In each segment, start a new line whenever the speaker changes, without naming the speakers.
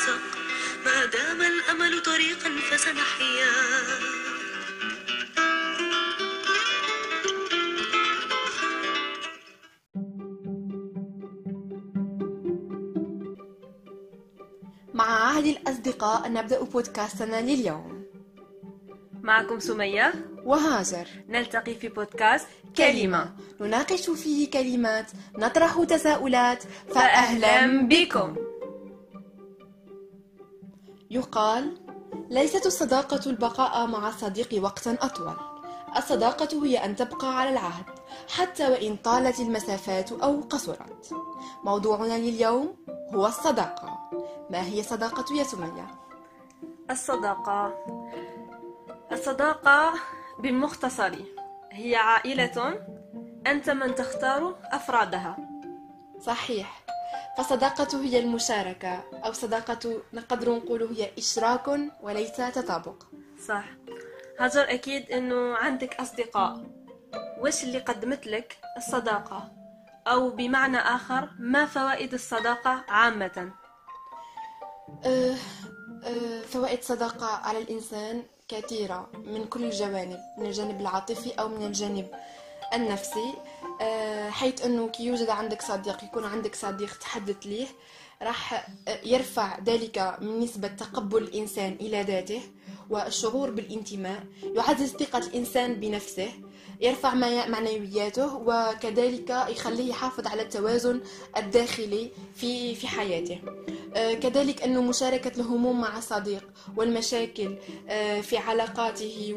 نرزق ما دام الأمل طريقا فسنحيا.
مع عهد الأصدقاء نبدأ بودكاستنا لليوم.
معكم سمية.
وهاجر.
نلتقي في بودكاست
كلمة. نناقش فيه كلمات نطرح تساؤلات
فأهلا بكم.
يقال ليست الصداقة البقاء مع الصديق وقتا أطول. الصداقة هي أن تبقى على العهد حتى وإن طالت المسافات أو قصرت. موضوعنا لليوم هو الصداقة. ما هي الصداقة يا سمية؟
الصداقة. الصداقة بالمختصر هي عائلة أنت من تختار أفرادها.
صحيح. فالصداقة هي المشاركة أو صداقة نقدر نقول هي إشراك وليس تطابق.
صح. هاجر أكيد أنه عندك أصدقاء. وش اللي قدمت لك؟ الصداقة. أو بمعنى آخر ما فوائد الصداقة عامة؟
أه أه فوائد الصداقة على الإنسان كثيرة من كل الجوانب من الجانب العاطفي أو من الجانب النفسي. أه حيث أنه كي يوجد عندك صديق يكون عندك صديق تحدث ليه راح يرفع ذلك من نسبة تقبل الإنسان إلى ذاته والشعور بالانتماء يعزز ثقة الإنسان بنفسه يرفع معنوياته وكذلك يخليه يحافظ على التوازن الداخلي في في حياته. آه، كذلك أنه مشاركة الهموم مع صديق والمشاكل آه، في علاقاته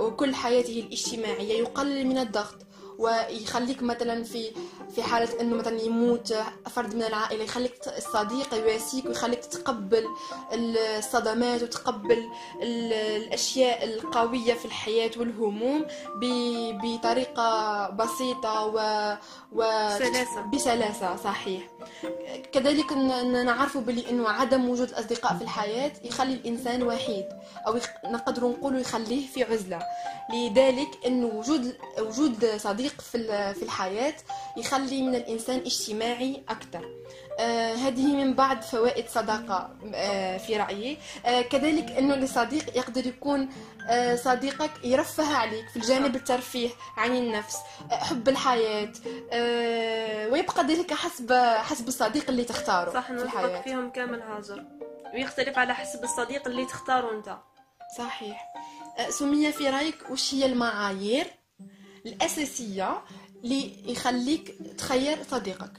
وكل حياته الاجتماعية يقلل من الضغط ويخليك مثلا في في حالة إنه مثلا يموت فرد من العائلة يخليك الصديق يواسيك ويخليك تتقبل الصدمات وتقبل الأشياء القوية في الحياة والهموم بطريقة بسيطة و,
و... بسلاسة.
بسلاسة صحيح. كذلك نعرف بلي إنه عدم وجود الاصدقاء في الحياة يخلي الإنسان وحيد أو يخ... نقدر نقول يخليه في عزلة. لذلك انه وجود وجود صديق في في الحياة يخلي من الإنسان اجتماعي أكثر آه هذه من بعض فوائد صداقة آه في رأيي. آه كذلك أنه الصديق يقدر يكون صديقك يرفه عليك في الجانب الترفيه عن النفس حب الحياة ويبقى ذلك حسب حسب الصديق اللي تختاره
صح في الحياة. فيهم كامل هاجر. ويختلف على حسب الصديق اللي تختاره أنت.
صحيح. سمية في رأيك وش هي المعايير؟ الأساسية اللي يخليك تخير صديقك.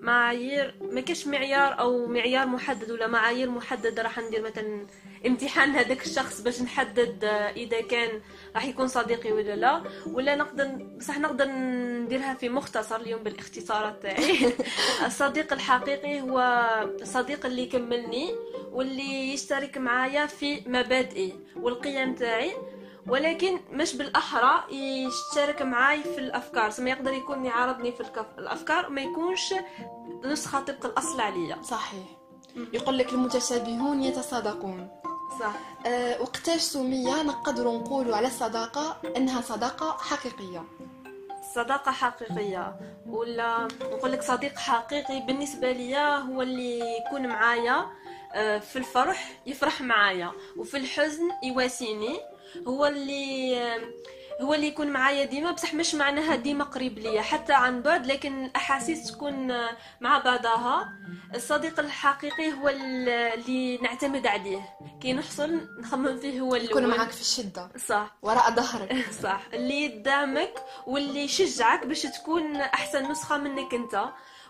معايير ما كاش معيار أو معيار محدد ولا معايير محددة راح ندير مثلا امتحان هذاك الشخص باش نحدد إذا كان راح يكون صديقي ولا لا. ولا نقدر بصح نقدر نديرها في مختصر اليوم بالاختصارات تاعي. الصديق الحقيقي هو الصديق اللي يكملني واللي يشترك معايا في مبادئي والقيم تاعي. ولكن مش بالأحرى يشترك معاي في الأفكار. سما يقدر يكون يعارضني في الأفكار ما يكونش نسخة طبق الأصل عليا.
صحيح. يقول لك المتشابهون يتصادقون.
صح.
أه وقتاش سمية نقدر نقول على الصداقة أنها صداقة حقيقية؟
صداقة حقيقية. ولا نقول لك صديق حقيقي بالنسبة لي هو اللي يكون معايا آه، في الفرح يفرح معايا وفي الحزن يواسيني. هو اللي هو اللي يكون معايا ديما. بصح مش معناها ديما قريب ليا حتى عن بعد لكن الأحاسيس تكون مع بعضها. الصديق الحقيقي هو اللي نعتمد عليه. كي نحصل نخمم فيه هو اللي
يكون معك في الشدة.
صح.
وراء ظهرك.
صح. اللي يدعمك واللي يشجعك باش تكون أحسن نسخة منك أنت.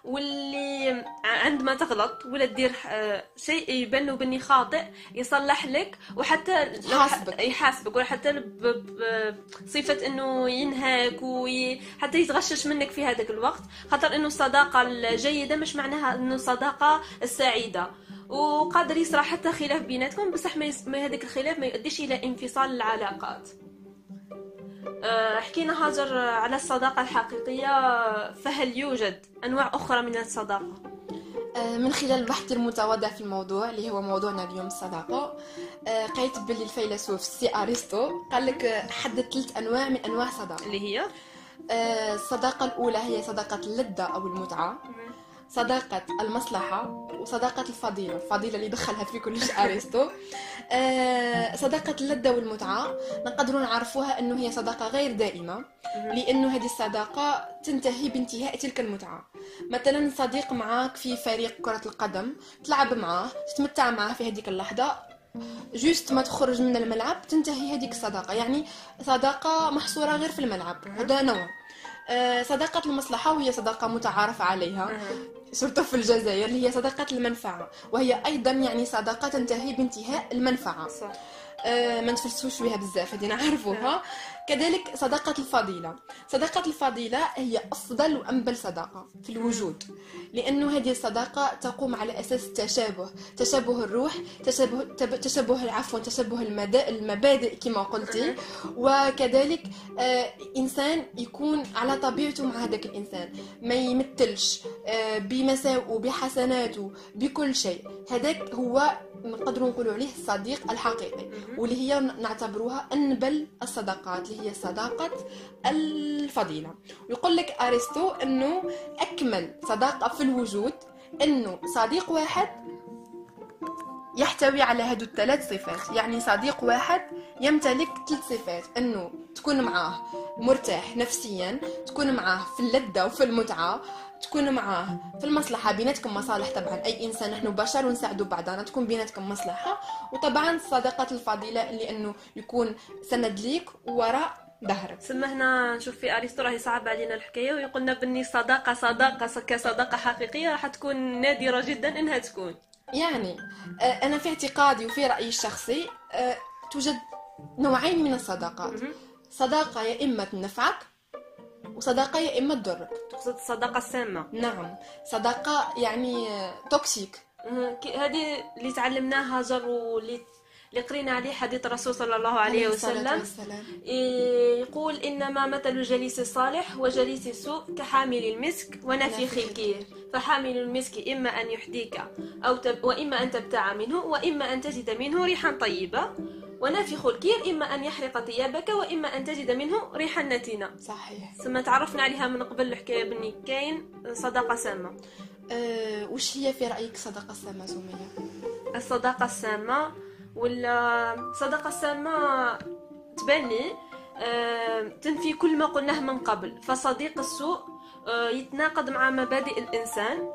واللي عندما تغلط ولا تدير آه، شيء يبان له بني خاطئ يصلح لك وحتى
يحاسبك.
يحاسبك ولا حتى بصفة إنه ينهاك وحتى يتغشش منك في هذاك الوقت. خاطر إنه الصداقة الجيدة مش معناها إنه الصداقة السعيدة. وقادر يصرى حتى خلاف بيناتكم بصح ما هذاك الخلاف ما يؤديش إلى انفصال العلاقات. آه، حكينا هاجر على الصداقة الحقيقية فهل يوجد أنواع أخرى من الصداقة؟
آه، من خلال البحث المتواضع في الموضوع اللي هو موضوعنا اليوم الصداقة آه، قريت باللي الفيلسوف سي أرسطو قال لك آه، حدد ثلاث أنواع من أنواع الصداقة
اللي هي؟
الصداقة الأولى هي صداقة اللذة أو المتعة. صداقة المصلحة وصداقة الفضيلة. الفضيلة اللي دخلها في كلش أرسطو. آه، صداقة اللذة والمتعة. نقدر نعرفوها أنه هي صداقة غير دائمة لأنه هذه الصداقة تنتهي بانتهاء تلك المتعة. مثلا صديق معك في فريق كرة القدم تلعب معاه تتمتع معاه في هذيك اللحظة جوست ما تخرج من الملعب تنتهي هذيك الصداقة. يعني صداقة محصورة غير في الملعب. هذا نوع. صداقة المصلحة وهي صداقة متعارف عليها. سورتو في الجزائر اللي هي صداقة المنفعة وهي أيضا يعني صداقة تنتهي بانتهاء المنفعة.
صح.
آه، ما نتفلسفوش بها بزاف هذه نعرفوها. كذلك صداقة الفضيلة. صداقة الفضيلة هي أفضل وأنبل صداقة في الوجود لأنه هذه الصداقة تقوم على أساس التشابه تشابه الروح تشابه تشابه عفوا تشابه المبادئ كما قلتي. وكذلك آه، إنسان يكون على طبيعته مع هذاك الإنسان ما يمثلش آه، بمساوئه بحسناته بكل شيء. هذاك هو نقدروا نقولوا عليه الصديق الحقيقي واللي هي نعتبروها أنبل الصداقات اللي هي صداقة الفضيلة. ويقول لك أرسطو أنه أكمل صداقة في الوجود أنه صديق واحد يحتوي على هذو الثلاث صفات. يعني صديق واحد يمتلك ثلاث صفات. إنه تكون معاه مرتاح نفسيا تكون معاه في اللذة وفي المتعة تكون معاه في المصلحة. بيناتكم مصالح طبعا. أي إنسان نحن بشر ونساعدوا بعضنا. تكون بيناتكم مصلحة. وطبعا صداقة الفضيلة اللي أنه يكون سند ليك وراء ظهرك.
ثم هنا نشوف في أرسطو راه يصعب علينا الحكاية. ويقولنا بني صداقة صداقة كصداقة حقيقية راح تكون نادرة جدا إنها تكون.
يعني آه، أنا في اعتقادي وفي رأيي الشخصي آه، توجد نوعين من الصداقات. صداقة يا إما تنفعك وصداقة يا إما تضرك.
تقصد الصداقة السامة.
نعم. صداقة يعني آه،
toxique. كي- هذه اللي تعلمناها جر واللي اللي قرينا عليه حديث الرسول صلى الله عليه وسلم. يقول إنما مثل الجليس الصالح وجليس السوء كحامل المسك
ونافخ
الكير فحامل المسك إما أن يحديك أو تب وإما أن تبتاع منه وإما أن تجد منه ريحا طيبة. ونافخ الكير إما أن يحرق ثيابك وإما أن تجد منه ريحا نتنة
صحيح.
ثم تعرفنا عليها من قبل الحكاية بني كاين صداقة سامة.
أه وش هي في رأيك صداقة السامة سمية؟
الصداقة السامة ولا الصداقة السامة تبان لي آه، تنفي كل ما قلناه من قبل. فصديق السوء آه، يتناقض مع مبادئ الإنسان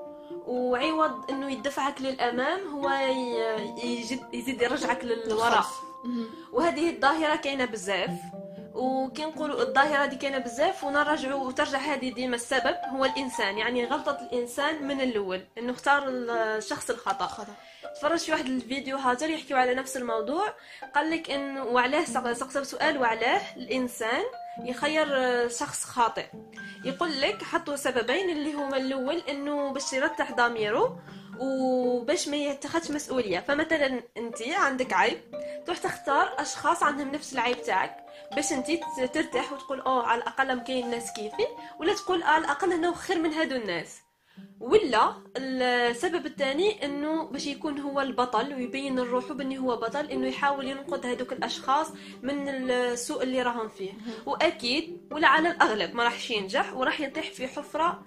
وعوض إنه يدفعك للأمام هو يزيد يرجعك للوراء. وهذه الظاهرة كاينة بزاف. وكي نقولوا الظاهرة دي كاينة بزاف ونرجعوا وترجع هذه ديما السبب هو الإنسان يعني غلطة الإنسان من الأول إنه اختار الشخص الخطأ.
خطأ.
تفرجت في واحد الفيديو هاجر يحكيو على نفس الموضوع قال لك انه وعلاه سق- سقسم سؤال وعلاه الإنسان يخير شخص خاطئ. يقول لك حطوا سببين اللي هما الأول إنه باش يرتاح ضميره وباش ما يتخذش مسؤولية. فمثلا انت عندك عيب تروح تختار أشخاص عندهم نفس العيب تاعك. باش انت ترتاح وتقول آه على الأقل كاين ناس كيفي ولا تقول على الأقل أنا خير من هادو الناس. ولا السبب الثاني إنه باش يكون هو البطل ويبين لروحه بأنه هو بطل إنه يحاول ينقذ هذوك الأشخاص من السوء اللي راهم فيه. وأكيد ولا على الاغلب ما راحش ينجح وراح يطيح في حفرة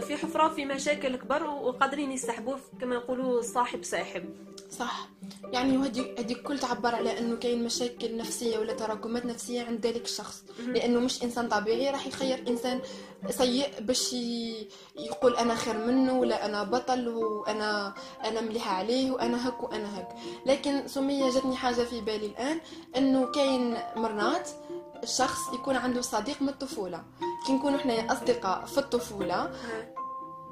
في حفرة في مشاكل كبر وقادرين يسحبوه كما يقولوا صاحب ساحب.
صح. يعني هدي الكل تعبر على إنه كاين مشاكل نفسية ولا تراكمات نفسية عند ذلك الشخص. لأنه مش إنسان طبيعي راح يخير إنسان سيء باش يقول أنا خير منه ولا أنا بطل وأنا أنا مليحة عليه وأنا هك وأنا هك لكن سمية جاتني حاجة في بالي الآن إنه كاين مرات الشخص يكون عنده صديق من الطفولة. كي نكونوا إحنا أصدقاء في الطفولة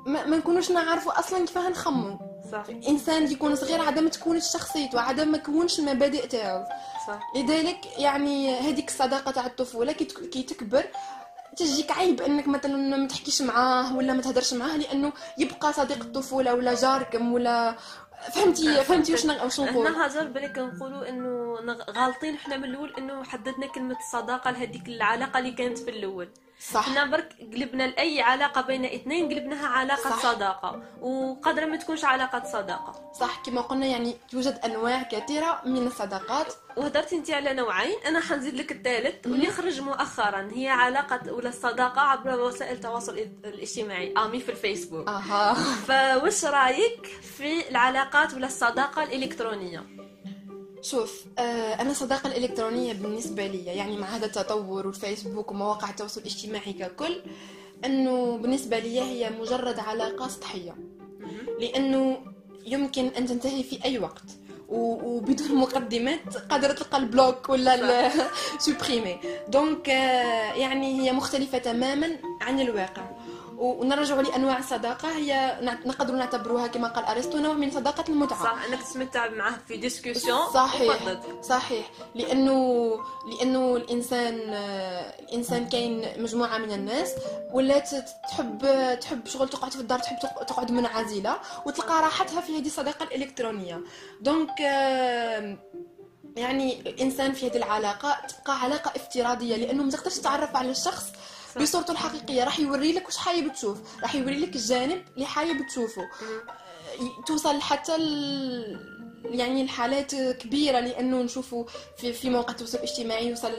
ما, ما نكونوش نعرفوا أصلا كيفاه نخمو
صح
إنسان يكون صغير عدم تكونش شخصيته عدم ما كونش المبادئ تاعو.
صح.
لذلك يعني هذيك الصداقة تاع الطفولة كي تك- كي تكبر تجيك عيب إنك مثلا ما تحكيش معاه ولا ما تهدرش معاه لأنه يبقى صديق الطفولة ولا جاركم ولا فهمتي فهمتي واش واش نقول؟
هنا هاجر بالك نقولوا إنه غالطين إحنا من الأول إنه حددنا كلمة الصداقة لهذيك العلاقة اللي كانت في الأول.
صح.
إحنا برك قلبنا لأي علاقة بين اثنين قلبناها علاقة
صح.
صداقة. وقدر ما تكونش علاقة صداقة.
صح كما قلنا يعني توجد أنواع كثيرة من الصداقات.
وهدرتي انت على نوعين. أنا حنزيد لك الثالث واللي خرج مؤخرا. هي علاقة ولا الصداقة عبر وسائل التواصل الاجتماعي. امي في الفيسبوك.
أها.
فوش رأيك في العلاقات ولا الصداقة الإلكترونية؟
شوف آه أنا الصداقه الالكترونيه بالنسبة لي يعني مع هذا التطور والفيسبوك ومواقع التواصل الاجتماعي ككل إنه بالنسبة لي هي مجرد علاقة سطحية. لأنه يمكن أن تنتهي في أي وقت وبدون مقدمات قادرة تلقى البلوك ولا supprimer donc آه، يعني هي مختلفة تماما عن الواقع. ونرجع لأنواع الصداقة هي نقدر نعتبروها كما قال أرسطو نوع من صداقة المتعة
صح إنك تتمتع معاه في discussion
صحيح
وفضل.
صحيح لأنه لأنه الإنسان الإنسان كاين مجموعة من الناس ولات تحب تحب شغل تقعد في الدار تحب تق- تقعد منعزلة وتلقى راحتها في هذه الصداقة الإلكترونية دونك يعني الإنسان في هذه العلاقة تبقى علاقة افتراضية لأنه ما تقدرش تتعرف على الشخص. بصورته الحقيقية راح يوري لك واش حايب تشوف راح يوري لك الجانب اللي حايب تشوفه توصل حتى ال... يعني الحالات كبيرة لأنه نشوفوا في في مواقع التواصل الاجتماعي يوصل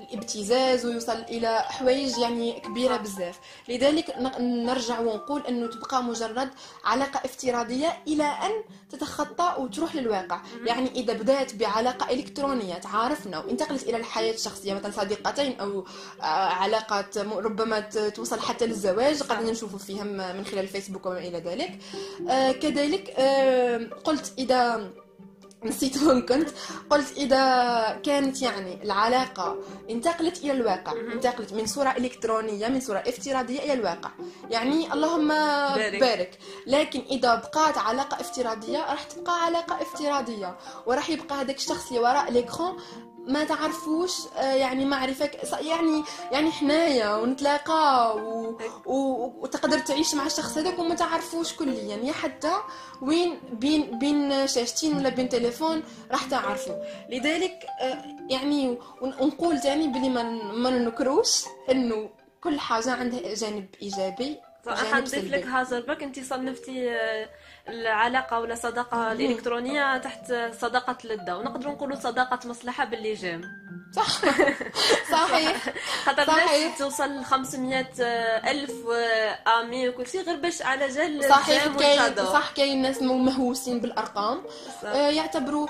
الابتزاز ويوصل إلى حوايج يعني كبيرة بزاف. لذلك نرجع ونقول أنه تبقى مجرد علاقة افتراضية إلى أن تتخطى وتروح للواقع. يعني إذا بدأت بعلاقة إلكترونية تعارفنا وانتقلت إلى الحياة الشخصية مثلا صديقتين أو آه، علاقات م- ربما توصل حتى للزواج قد نشوف فيها م- من خلال الفيسبوك وما إلى ذلك. آه، كذلك آه، قلت إذا نسيت وين كنت. قلت إذا كانت يعني العلاقة انتقلت إلى الواقع انتقلت من صورة إلكترونية من صورة افتراضية إلى الواقع. يعني اللهم
بارك.
بارك. لكن إذا بقات علاقة افتراضية راح تبقى علاقة افتراضية. وراح يبقى هذاك الشخص اللي وراء ليكرون ما تعرفوش آه، يعني معرفة يعني يعني حنايا ونتلاقى و... و... وتقدر تعيش مع الشخص هذاك وما تعرفوش كليا. يا حتى وين بين بين شاشتين ولا بين تليفون راح تعرفوا لذلك آه، يعني ون- ونقول تاني بلي ما ن- ما نكروش إنه كل حاجة عندها جانب إيجابي.
حنضيف لك
سلبي
هازر برك انت صنفتي آه، العلاقة ولا الصداقه الالكترونيه تحت صداقة لذه ونقدر نقولوا صداقة مصلحة باللجام
صح صحيح
خاطر
صحيح.
الناس توصل ل 500 ألف آمي وكل شيء غير باش على جال
صحيح كاين. صح كاين ناس مهووسين
بالأرقام.
آه، يعتبروا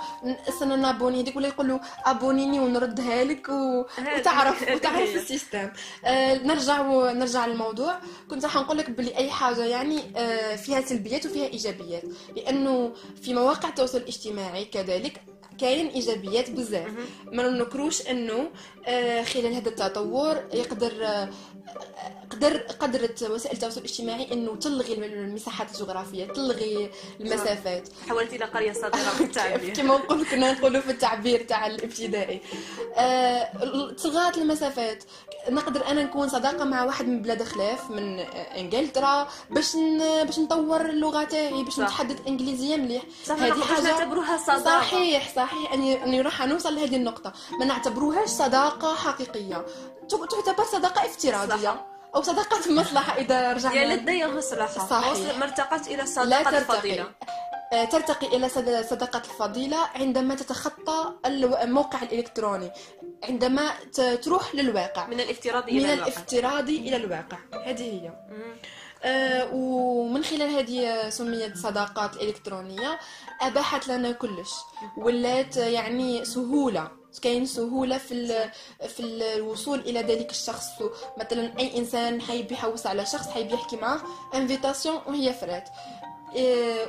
سنة نابوني هذيك ولا يقولوا أبونيني ونردها لك و... وتعرف وتعرف. السيستم آه، نرجع. نرجع للموضوع كنت راح نقول لك بلي أي حاجة يعني آه، فيها سلبيات وفيها إيجابيات لأنه في مواقع التواصل الاجتماعي كذلك كاين إيجابيات بزاف. ما ننكروش إنه آه، خلال هذا التطور يقدر آه، قدر قدرت وسائل التواصل الاجتماعي إنه تلغي المساحات الجغرافية تلغي المسافات.
حولتي إلى قرية صغيره بالتعبير
كما نقول كنا نقولوا في التعبير تاع الابتدائي. آه، تلغات المسافات. نقدر أنا نكون صداقة مع واحد من بلاد خلاف من إنجلترا باش. باش نطور اللغة تاعي باش. نتحدث إنجليزية مليح. هذه حاجة
نعتبروها صداقة.
صحيح صحيح اني أني راح نوصل لهذه النقطة. ما نعتبروهاش صداقة حقيقية. تعتبر صداقة افتراضية
صح.
أو صداقة مصلحة إذا رجعنا
يا يا مصلحة.
صحيح.
ما ارتقت
إلى
الصداقه
ترتقي.
الفضيلة.
آه، ترتقي إلى صد- صداقة الفضيلة عندما تتخطى الموقع الإلكتروني. عندما تروح للواقع.
من الافتراضي
من
إلى الواقع.
الافتراضي إلى الواقع. هذه هي. آه، ومن خلال هذه سميت صداقات الإلكترونية أباحت لنا كلش. ولات يعني سهولة. كاين سهولة في في الوصول إلى ذلك الشخص. مثلا أي إنسان حيب يحوس على شخص حيب يحكي معه انفيتاسيون وهي فرات.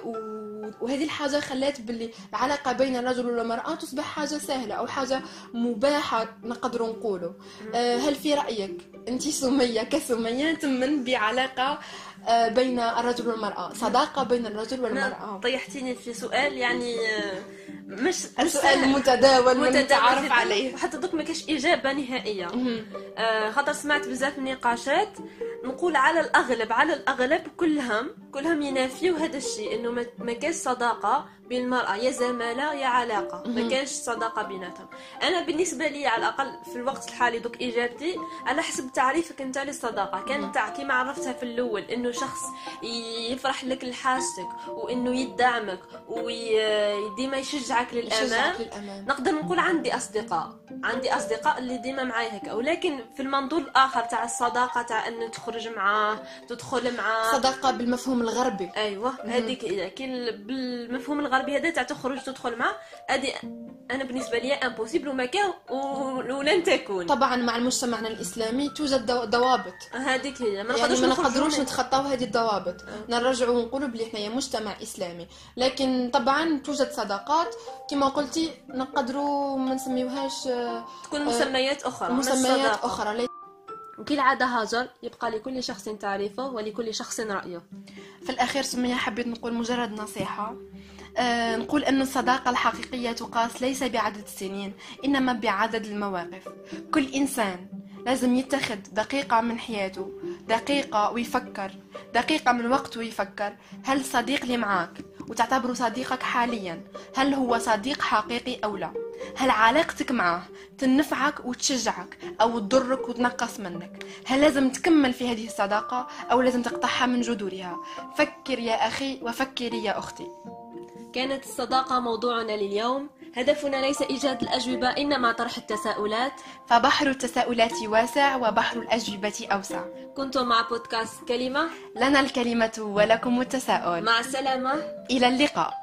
و- وهذه الحاجة خلات باللي العلاقة بين الرجل والمرأة تصبح حاجة سهلة أو حاجة مباحة نقدر نقوله. آه، هل في رأيك؟ أنت سمية كسمية تمن بعلاقة آه، بين الرجل والمرأة صداقة بين الرجل والمرأة.
طيحتيني في سؤال يعني آه، مش
السؤال
متداول
والمتعارف
جداً،
عليه.
وحتى دوك ما كاش إجابة نهائية.
مهم.
آه، خاطر سمعت بزاف نقاشات نقول على الأغلب على الأغلب كلهم كلهم ينافيو هذا الشيء إنه ما- كاش كاش صداقة بين المراه يا زمالة يا علاقة. ما كانش صداقة بيناتهم. أنا بالنسبة لي على الأقل في الوقت الحالي دوك إجابتي على حسب تعريفك أنت للصداقه كانت كيما عرفتها في الأول إنه شخص يفرح لك لحاجتك وإنه يدعمك وديما يشجعك للأمام.
يشجعك للأمام.
نقدر نقول عندي أصدقاء عندي أصدقاء اللي ديما معايا هكا. ولكن في المنظور الآخر تاع الصداقة تاع انه تخرج معاه تدخل معاه.
صداقة بالمفهوم الغربي.
أيوه هذيك كي ال- بالمفهوم الغربي هذا تاع تخرج تدخل معاه هذه أنا بالنسبة لي impossible وما كان ولن تكون
طبعا مع مجتمعنا الإسلامي توجد دو- ضوابط
هذيك هي. ما
يعني
نقدروش
ما
نخرجوا
نقدروش
من-
نتخطاو هذه الضوابط. نرجعوا ونقولوا بلي حنايا مجتمع إسلامي. لكن طبعا توجد صداقات كما قلتي نقدروا ما نسميوهاش آه،
تكون مسميات أخرى مش
مسميات
صداقة.
أخرى. لي-
وكالعاده هاجر يبقى لكل شخص تعريفه ولكل شخص رأيه.
في الأخير سمية حبيت نقول مجرد نصيحة. آه نقول أن الصداقة الحقيقية تقاس ليس بعدد السنين إنما بعدد المواقف. كل إنسان لازم يتخذ دقيقة من حياته دقيقة ويفكر. دقيقة من وقته ويفكر. هل الصديق اللي معاك؟ وتعتبره صديقك حاليا. هل هو صديق حقيقي أو لا؟ هل علاقتك معه تنفعك وتشجعك أو تضرك وتنقص منك؟ هل لازم تكمل في هذه الصداقة أو لازم تقطعها من جذورها؟ فكر يا أخي وفكري يا أختي.
كانت الصداقة موضوعنا لليوم. هدفنا ليس إيجاد الأجوبة إنما طرح التساؤلات.
فبحر التساؤلات واسع وبحر الأجوبة أوسع.
كنتم مع بودكاست كلمة.
لنا الكلمة ولكم التساؤل.
مع السلامة.
إلى اللقاء.